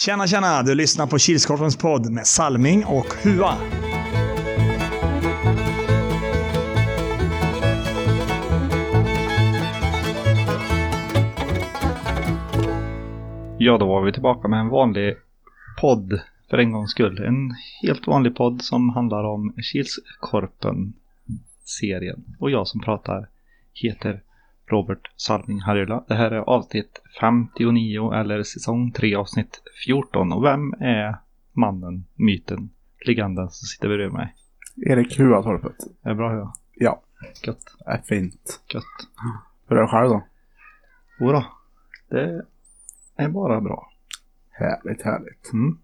Tjena, tjena! Du lyssnar på Kilskorpens podd med Salming och Hua. Ja, då var vi tillbaka med en vanlig podd för en gångs skull. En helt vanlig podd som handlar om Kilskorpen-serien. Och jag som pratar heter Robert Salming Harjula. Det här är avsnitt 59 eller säsong 3 avsnitt 14. Och vem är mannen, myten, legenden som sitter bredvid mig? Erik Huatorpet. Är det bra Hua? Ja, Gött, är fint. gött. Hur är det själv då? Jodå, det är bara bra. Härligt, härligt. Mm.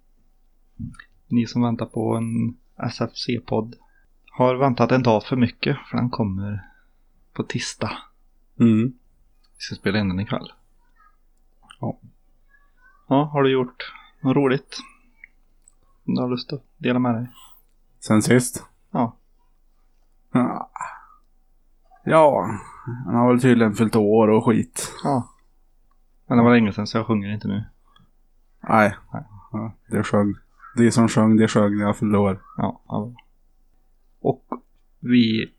Ni som väntar på en SFC-podd har väntat en dag för mycket för den kommer på tisdag. Mm. Vi ska spela in den ikväll. Ja. Ja, har du gjort något roligt? Du har lust att dela med dig? Sen sist? Ja. Ja. Ja, han har väl tydligen fyllt år och skit. Ja. Men det var länge sedan så jag sjunger inte nu. Nej. Nej. Ja, det sjöng. Det som sjöng, det sjöng när jag fyllde år. Ja, ja. Och vi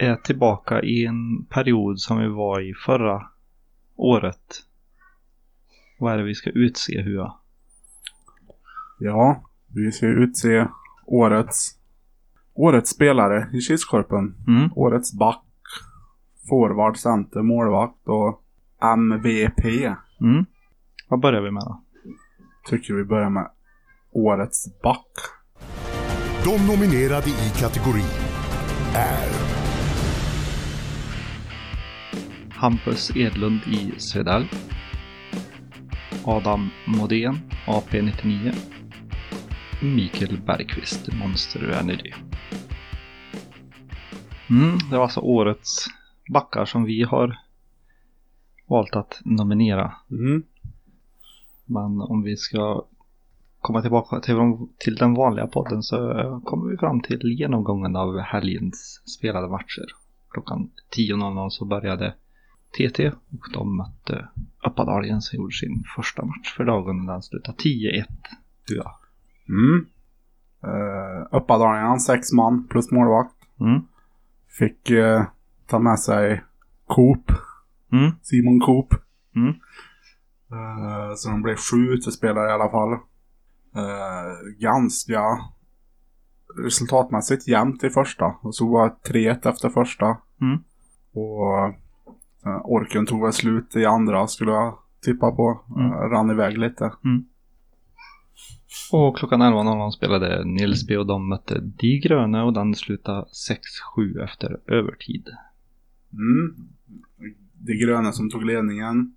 är tillbaka i en period som vi var i förra året. Vad är det vi ska utse Hua? Ja, vi ska utse årets Årets spelare i Kilskorpen. Mm. Årets back. Forward, center, målvakt och MVP. Mm. Vad börjar vi med då? Tycker vi börjar med Årets back. De nominerade i kategorin är Hampus Edlund i Svedal. Adam Modén, AP99. Mikael Bergqvist, Monster Energy. Mm, det var alltså årets backar som vi har valt att nominera. Mm. Men om vi ska komma tillbaka till, till den vanliga podden så kommer vi fram till genomgången av helgens spelade matcher. Klockan 10.00 så började TT och de mötte Uppadaljen som gjorde sin första match för dagen och den slutade 10-1. Ja. Mm. Uh, sex man plus målvakt. Mm. Fick eh, ta med sig Coop. Mm. Simon Coop. Mm. Eh, så de blev sju utespelare i alla fall. Eh, ganska resultatmässigt jämnt i första. Och så var det 3-1 efter första. Mm. Och orken tog väl slut i andra skulle jag tippa på. Mm. Eh, rann iväg lite. Och klockan 11.00 spelade Nilsby och de mötte De Gröne och den slutade 6-7 efter övertid. Mm. Det gröna som tog ledningen.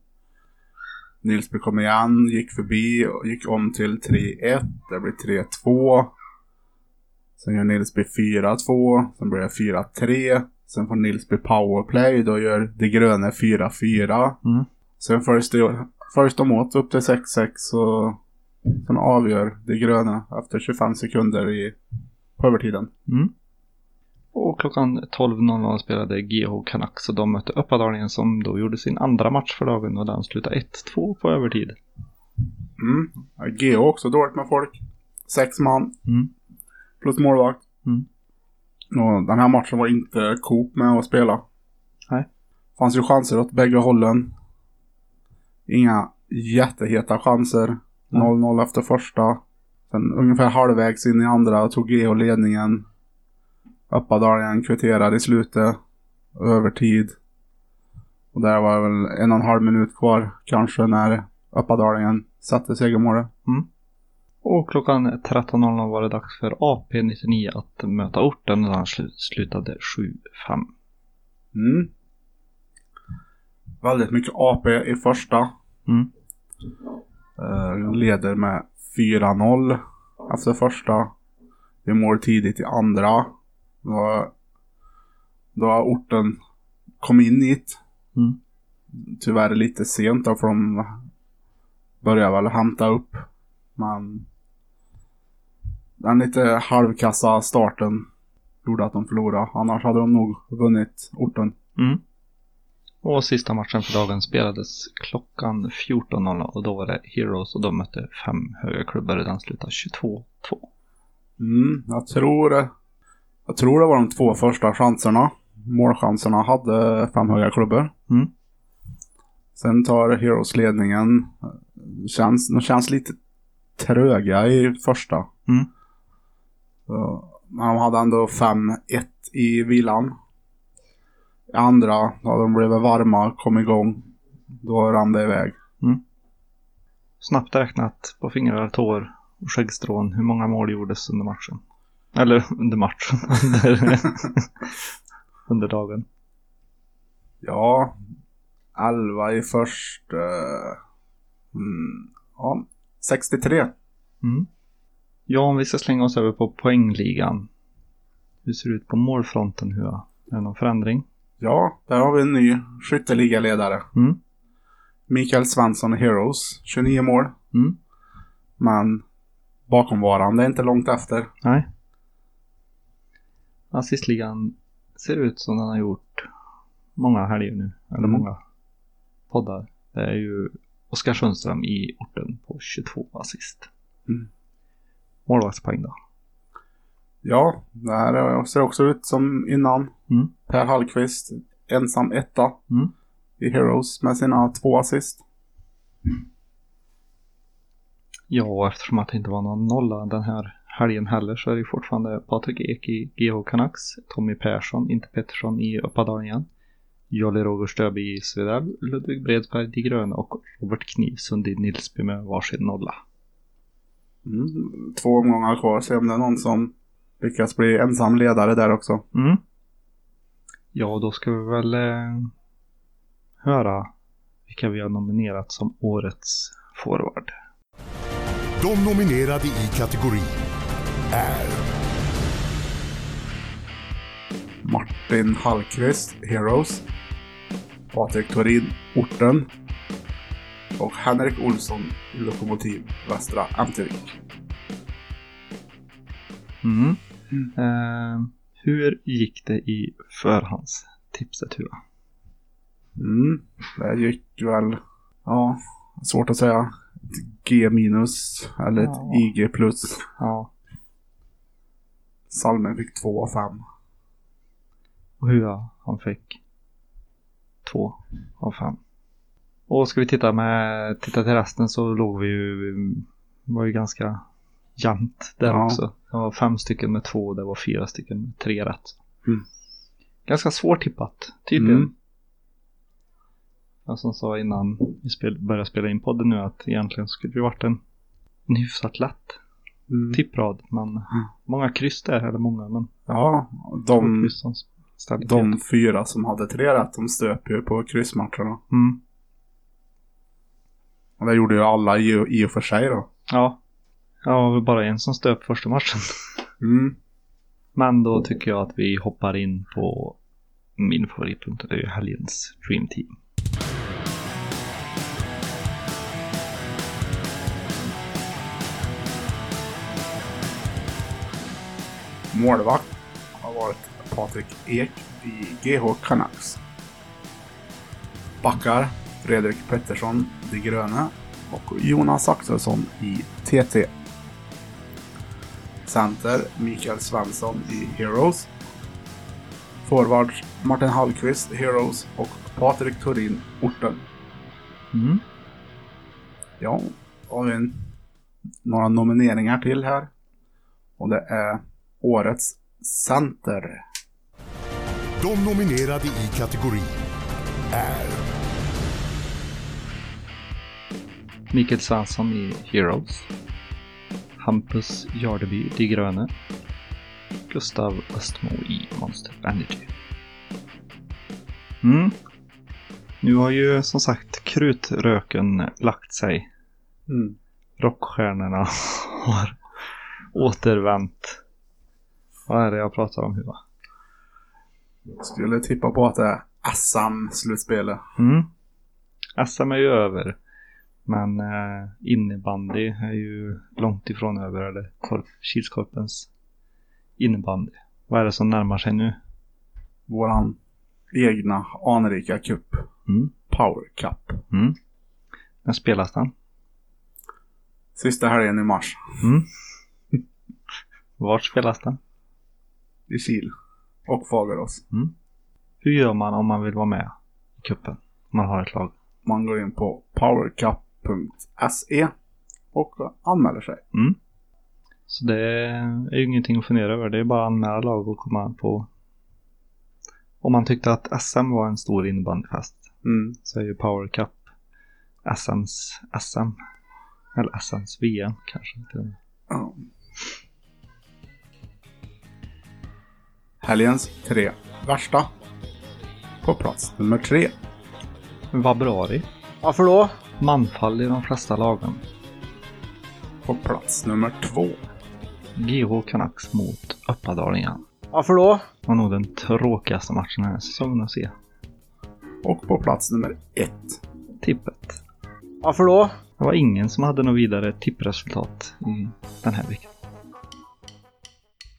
Nilsby kom igen, gick förbi och gick om till 3-1. Det blir 3-2. Sen gör Nilsby 4-2. Sen blir det 4-3. Sen får Nilsby powerplay. Då gör det gröna 4-4. Mm. Sen följs, det, följs de åt upp till 6-6 och sen avgör det gröna efter 25 sekunder i på övertiden. Mm. Och klockan 12.00 spelade GH Canucks och de mötte Uppadalingen som då gjorde sin andra match för dagen och den slutade 1-2 på övertid. Mm. Ja, GH också dåligt med folk. Sex man. Mm. Plus målvakt. Mm. Och den här matchen var inte Coop med att spela. Nej. Fanns ju chanser åt bägge hållen. Inga jätteheta chanser. Nej. 0-0 efter första. Sen ungefär halvvägs in i andra tog GH ledningen. Uppadalingen kvitterade i slutet. Övertid. Och där var det väl en och en halv minut kvar kanske när Uppadalingen satte segermålet. Och klockan 13.00 var det dags för AP99 att möta orten och slu- slutade 7-5. Mm. Väldigt mycket AP i första. Mm. Eh, leder med 4-0 efter första. Det mål tidigt i andra. Då, då har orten kom in hit. Mm. Tyvärr lite sent då för de börjar väl hämta upp. Men den lite halvkassa starten gjorde att de förlorade. Annars hade de nog vunnit orten. Mm. Och sista matchen för dagen spelades klockan 14.00 och då var det Heroes och de mötte fem höga klubbar och den slutade 22-2. Mm, jag tror... Jag tror det var de två första chanserna. Målchanserna hade fem höga klubbor. Mm. Sen tar Heroes ledningen. Känns, de känns lite tröga i första. Mm. Så, men de hade ändå 5-1 i vilan. I andra, ja, de blev varma, kom igång. Då rann det iväg. Snabbt räknat på fingrar, tår och skäggstrån hur många mål gjordes under matchen. Eller under matchen. under, under dagen. Ja, 11 i först. eh, mm, ja, 63. Mm. Ja, om vi ska slänga oss över på poängligan. Hur ser det ut på målfronten? Hur är det någon förändring? Ja, där har vi en ny skytteligaledare. Mm. Mikael Svensson Heroes, 29 mål. Mm. Men bakomvarande är inte långt efter. Nej. Assistligan ser ut som den har gjort många helger nu. Eller Mm. många poddar. Det är ju Oskar Sundström i orten på 22 assist. Mm. Målvaktspoäng då? Ja, det här ser också ut som innan. Mm. Per Hallqvist, ensam etta Mm. i Heroes med sina två assist. Ja, och eftersom att det inte var någon nolla den här helgen heller så är det fortfarande Patrik Ek i GH Canucks, Tommy Persson, inte Pettersson i Uppadalen, Jolly Roger Stöby i Svedal, Ludvig Bredsberg i Gröna och Robert Knivsund i Nilsby med varsin nolla. Mm. Två omgångar kvar, se om det är någon som lyckas bli ensam ledare där också. Mm. Ja, då ska vi väl eh, höra vilka vi har nominerat som årets forward. De nominerade i kategorin är Martin Hallqvist, Heroes. Patrik Torin, Orten. Och Henrik Olsson, Lokomotiv, Västra Ämtervik. Mm. Eh, hur gick det i förhandstipset Hua? Mm, det gick väl, ja, svårt att säga. Ett G minus eller ett Ja. IG plus. Ja, Salmen fick 2 av 5. och Hua han fick två av fem. Och ska vi titta med, titta till resten så låg vi ju, var ju ganska jämnt där Ja. också. Det var fem stycken med två och det var fyra stycken med tre rätt. Mm. Ganska svårtippat, tydligen. Mm. Jag som sa innan vi spel, började spela in podden nu att egentligen skulle det varit en, en hyfsat lätt Mm. tipprad. Men många kryss där, eller många, men Ja, de, de fyra som hade tre rätt, de stöp ju på kryssmatcherna. Mm. Det gjorde ju alla i, i och för sig då. Ja. Ja, var bara en som stöp första matchen. Mm. Men då tycker jag att vi hoppar in på min favoritpunkt. Det är helgens Dream Team. Målvakt har varit Patrik Ek i GH Canucks. Backar Fredrik Pettersson, De Gröne och Jonas Axelsson i TT. Center Mikael Svensson i Heroes. Forwards Martin Hallqvist, Heroes och Patrik Torin, Orten. Mm. Ja, då har vi en, några nomineringar till här. Och det är Årets Center. De nominerade i kategorin är Mikael Svensson i Heroes. Hampus Jardeby, De Gröne. Gustav Östmo i Monster Energy. Mm. Nu har ju som sagt krutröken lagt sig. Mm. Rockstjärnorna har återvänt. Vad är det jag pratar om Huva? Skulle tippa på att det är SM-slutspelet. Mm. SM är ju över. Men eh, innebandy är ju långt ifrån över. Eller korp, Kilskorpens innebandy. Vad är det som närmar sig nu? Våran egna anrika cup. Mm. Power Cup. Mm. När spelas den? Sista helgen i mars. Mm. Vart spelas den? I Kil. Och Fagerås. Hur gör man om man vill vara med i kuppen? Om man har ett lag. Man går in på powercup.se och anmäler sig. Mm. Så det är ju ingenting att fundera över. Det är bara att anmäla lag och komma på. Om man tyckte att SM var en stor innebandyfest Mm. så är ju Power Cup SMs SM. Eller SMs VM kanske. med. Ja. Helgens tre värsta. På plats nummer tre. Vabruari. Varför då? Manfall i de flesta lagen. På plats nummer två. GH Canucks mot Uppadalingen. Varför då? var nog den tråkigaste matchen den här säsongen att se. Och på plats nummer ett. Tippet. Varför då? Det var ingen som hade något vidare tippresultat i den här veckan.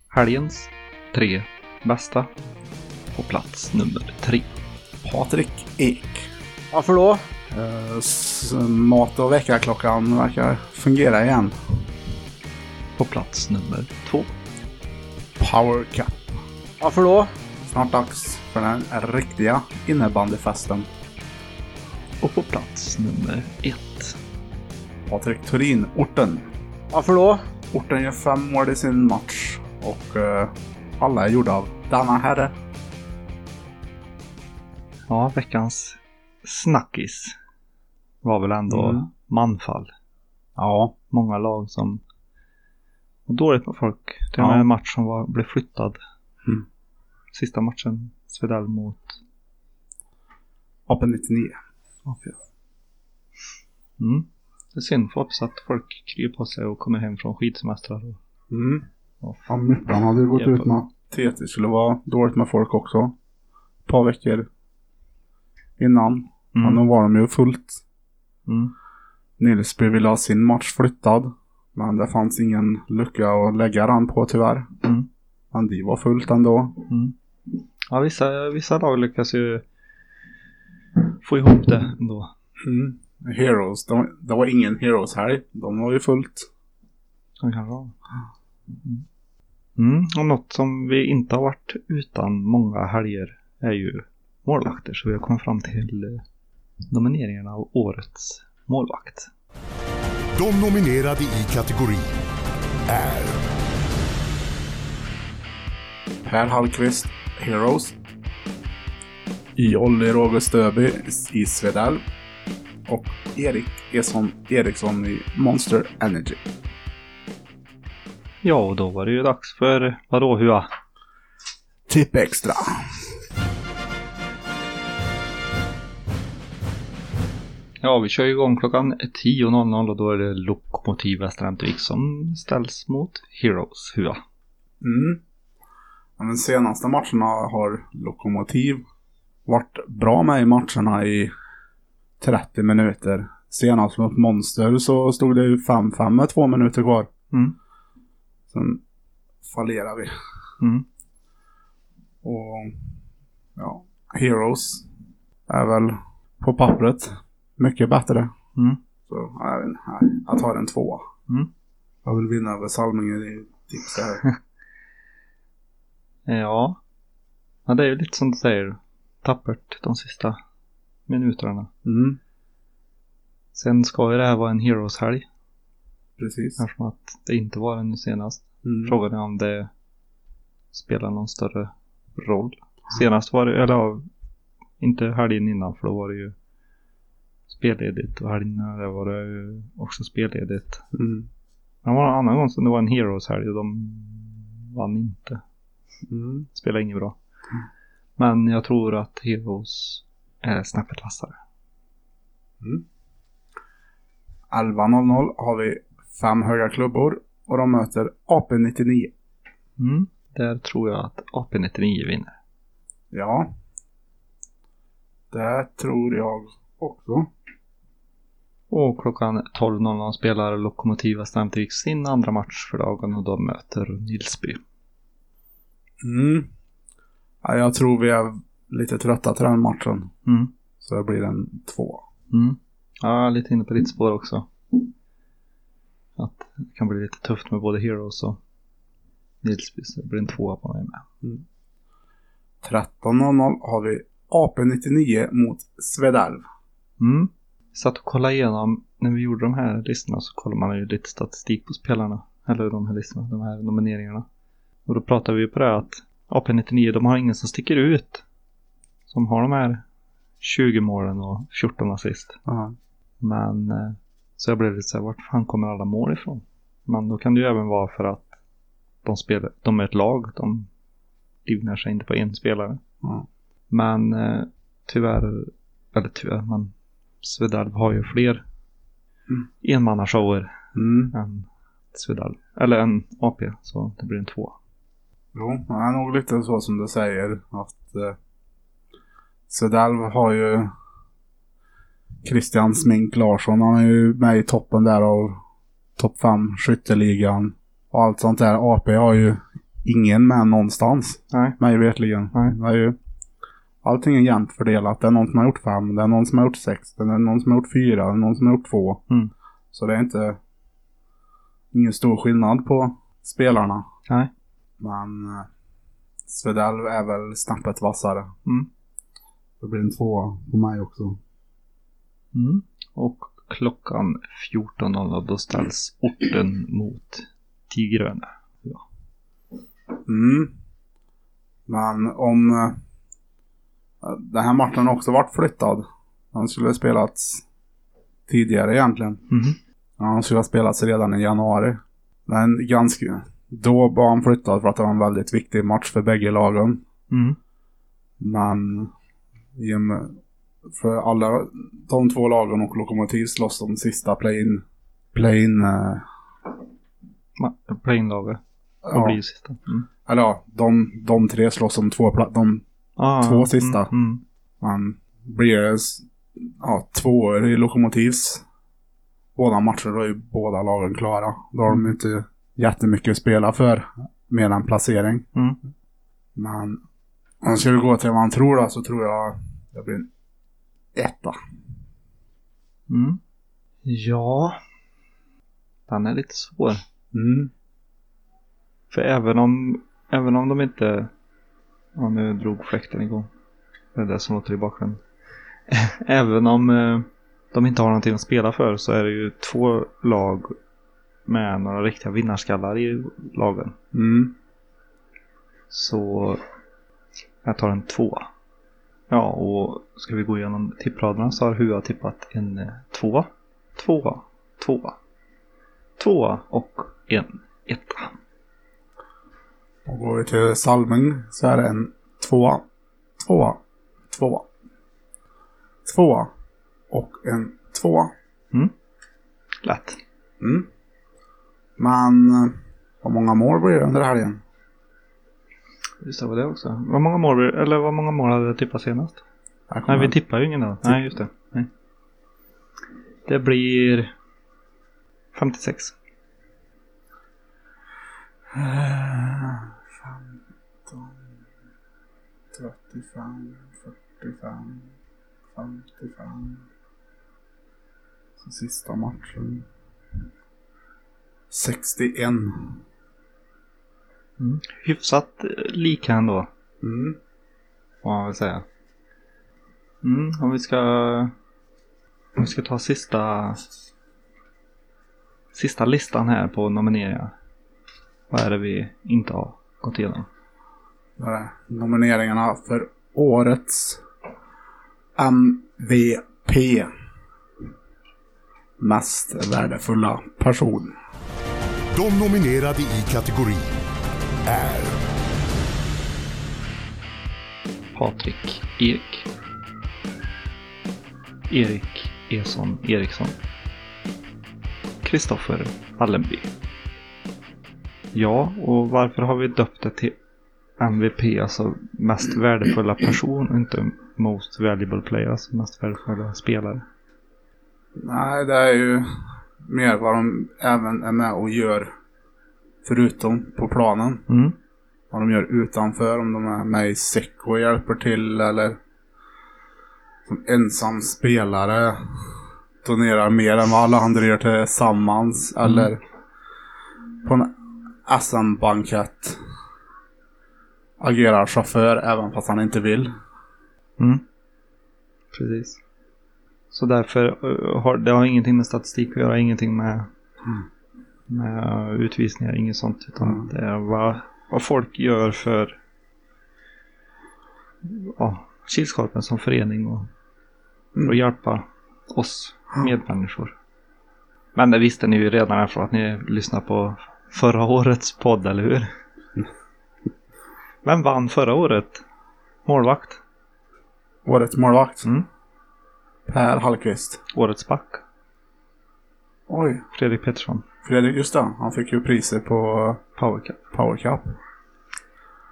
Helgens tre bästa. På plats nummer tre. Patrik Ek. Varför då? Eh, mat och väckarklockan verkar fungera igen. På plats nummer två. Power Cup. Varför då? Snart dags för den riktiga innebandyfesten. Och på plats nummer ett. Patrik Turin, orten. Varför då? Orten gör fem mål i sin match och eh, alla är gjorda av denna herre. Ja, veckans snackis var väl ändå Mm. manfall. Ja. Många lag som var dåligt med folk. Och med Ja. en match som var, blev flyttad. Mm. Sista matchen, Svedell mot Open 99. Mm. Det är synd, hoppas att folk kryr på sig och kommer hem från skidsemestrar. Och... Mm. och Ja, Myttan hade ju gått ut med att TT skulle vara dåligt med folk också. Ett par veckor innan. Mm. Men då var de ju fullt. Mm. Nilsby ville ha sin match flyttad. Men det fanns ingen lucka att lägga den på tyvärr. Mm. Men de var fullt ändå. Mm. Ja, vissa, vissa lag lyckas ju få ihop det ändå. Mm. Heroes, de, det var ingen Heroes här. De var ju fullt. De kan vara. Mm. Mm. Och något som vi inte har varit utan många helger är ju målvakter. Så vi har kommit fram till eh, nomineringarna av årets målvakt. De nominerade i kategorin är Per Hallqvist, Heroes. Jolly Roger Stöby i Svedell. Och Erik Eson Eriksson i Monster Energy. Ja, och då var det ju dags för vadå Hua? Tipp extra. Ja, vi kör igång klockan 10.00 och då är det Lokomotiv Västra Ämtervik som ställs mot Heroes Hua. Mm. Ja, De senaste matcherna har Lokomotiv varit bra med i matcherna i 30 minuter. Senast mot Monster så stod det ju 5-5 med två minuter kvar. Mm. Sen fallerar vi. Mm. Och ja, Heroes är väl på pappret mycket bättre. Mm. Så inte, nej, jag tar en tvåa. Mm. Jag vill vinna över Salmingen i tips här. Ja. ja, det är ju lite som du säger. Tappert de sista minuterna. Mm, Sen ska ju det här vara en Heroes-helg. precis. Eftersom att det inte var det nu senast. Mm. Frågan är om det spelar någon större roll. Senast var det, eller inte helgen innan för då var det ju spelledigt och helgen innan det var det också spelledigt. Mm. Det var en annan gång som det var en Heroes-helg och de vann inte. Mm. Spelar inget bra. Men jag tror att Heroes är snäppet vassare. 11.00 har vi fem höga klubbor och de möter AP99. Mm. Där tror jag att AP99 vinner. Ja. Det tror jag också. Och klockan 12.00 spelar Lokomotiva Stamtvik sin andra match för dagen och de möter Nilsby. Mm. Ja, jag tror vi är lite trötta till den matchen. Mm. Så det blir en två. Mm. Ja, lite inne på ditt spår också. Att det kan bli lite tufft med både Heroes och Nilsby. Så det blir en tvåa på mig med. 13.00 har vi AP99 mot Svedalv. Mm. Satt och kollade igenom, när vi gjorde de här listorna så kollade man ju lite statistik på spelarna. Eller de här listorna, de här nomineringarna. Och då pratade vi ju på det att AP99, de har ingen som sticker ut. Som har de här 20 målen och 14 assist. Ja. Men eh, så jag blev lite så här, vart fan kommer alla mål ifrån? Men då kan det ju även vara för att de spelar, de är ett lag, de livnär sig inte på en spelare. Ja. Men eh, tyvärr, eller tyvärr, men Svedalv har ju fler Mm. enmannashower Mm. än Svedalv. Eller en AP, så det blir en två. Jo, det är nog lite så som du säger. Att eh, Svedalv har ju Christian Smink Larsson. Han är ju med i toppen där av topp 5 skytteligan. Och allt sånt där. AP har ju ingen med någonstans. Nej. Mig vetligen. Nej. Det är ju Allting är jämnt fördelat. Det är någon som har gjort fem, det är någon som har gjort sex, det är någon som har gjort fyra, det är någon som har gjort två. Mm. Så det är inte ingen stor skillnad på spelarna. Nej. Men eh, Svedalv är väl snäppet vassare. Mm. Det blir en tvåa på mig också. Mm. Och klockan 14.00 då ställs orten mot Tigröne. Ja. Mm. Men om eh, den här matchen har också varit flyttad. Den skulle ha spelats tidigare egentligen. Ja, han skulle ha spelats redan i januari. Men ganska... Då var han flyttad för att det var en väldigt viktig match för bägge lagen. Mm. Men... i och med- För alla de två lagen och Lokomotiv slåss om sista play-in... Play-in... eh. Och ja, blir sista. Mm. eller ja, de, de tre slåss om två pla- de Ah, Två sista. Mm, mm. Man blir ja, två år i Lokomotivs båda matcher då är ju båda lagen klara. Då har de ju inte jättemycket att spela för mer än placering. Mm. Men om jag skulle gå till vad man tror då så tror jag det blir en etta. Mm. Ja. Den är lite svår. Mm. För även om, även om de inte... Ja, nu drog fläkten igång. Det är det som låter i bakgrunden. även om eh, de inte har någonting att spela för så är det ju två lag med några riktiga vinnarskallar i lagen. Mm. Så jag tar en tvåa. Ja, och ska vi gå igenom tippraderna så har Hua tippat en eh, tvåa, tvåa, tvåa, tvåa och en etta. Och går vi till Salming så är det en tvåa, tvåa, tvåa, tvåa och en tvåa. Lätt. Mm. Men hur många mål blir det under helgen? Just det, var det också. Vad många mål, eller vad många mål hade jag tippat senast? Nej, vi tippar ju ingen då. Nej, just det. Nej. Det blir 56. 15, 35, 45, 55. Så sista matchen. 61. Mm. Hyfsat eh, lika ändå. Mm. Får man väl säga. Mm, om vi ska... Om vi ska ta sista... Sista listan här på nomineringar. Vad är det vi inte har gått igenom? Nomineringarna för årets MVP. Mest värdefulla person. De nominerade i kategorin är Patrik Ek. Erik Eson Eriksson. Kristoffer Wallenby. Ja, och varför har vi döpt det till MVP, alltså mest värdefulla person inte most valuable player, alltså mest värdefulla spelare? Nej, det är ju mer vad de även är med och gör förutom på planen. Mm. vad de gör utanför. Om de är med i Secco och hjälper till eller som ensam spelare donerar mer än vad alla andra gör tillsammans. Eller på en SM-bankett agerar chaufför även fast han inte vill. Mm. Precis. Så därför eh, har det har ingenting med statistik att göra, ingenting med, med utvisningar, inget sånt. Utan Mm. det är vad, vad folk gör för ja, Kilskorpen som förening och för Mm. att hjälpa oss medmänniskor. Men det visste ni ju redan eftersom att ni lyssnade på förra årets podd, eller hur? Vem vann förra året? Målvakt? Årets målvakt. Mm. Per Hallqvist. Årets back? Oj. Fredrik Pettersson? Fredrik, just det. Han fick ju priser på Power Cup. Power Cup.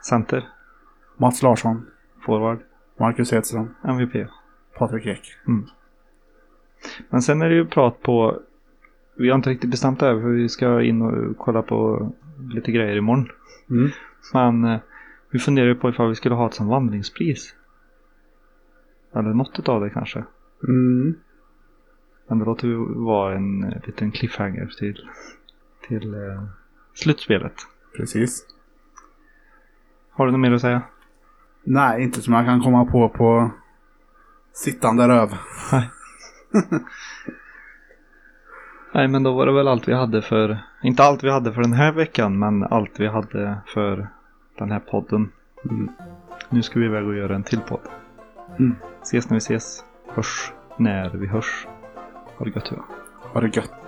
Center? Mats Larsson. Forward? Marcus Hedström. MVP? Patrik Ek. Men sen är det ju prat på... Vi har inte riktigt bestämt det här för vi ska in och kolla på lite grejer imorgon. Mm. Men eh, vi funderar ju på ifall vi skulle ha ett som vandringspris. Eller något av det kanske. Mm. Men det låter ju vara en eh, liten cliffhanger till, till eh, slutspelet. Precis. Har du något mer att säga? Nej, inte som jag kan komma på på sittande röv. Nej, men då var det väl allt vi hade för... Inte allt vi hade för den här veckan, men allt vi hade för den här podden. Mm. Nu ska vi iväg och göra en till podd. Mm. Ses när vi ses. Hörs när vi hörs. Ha det gött. Ha det gött.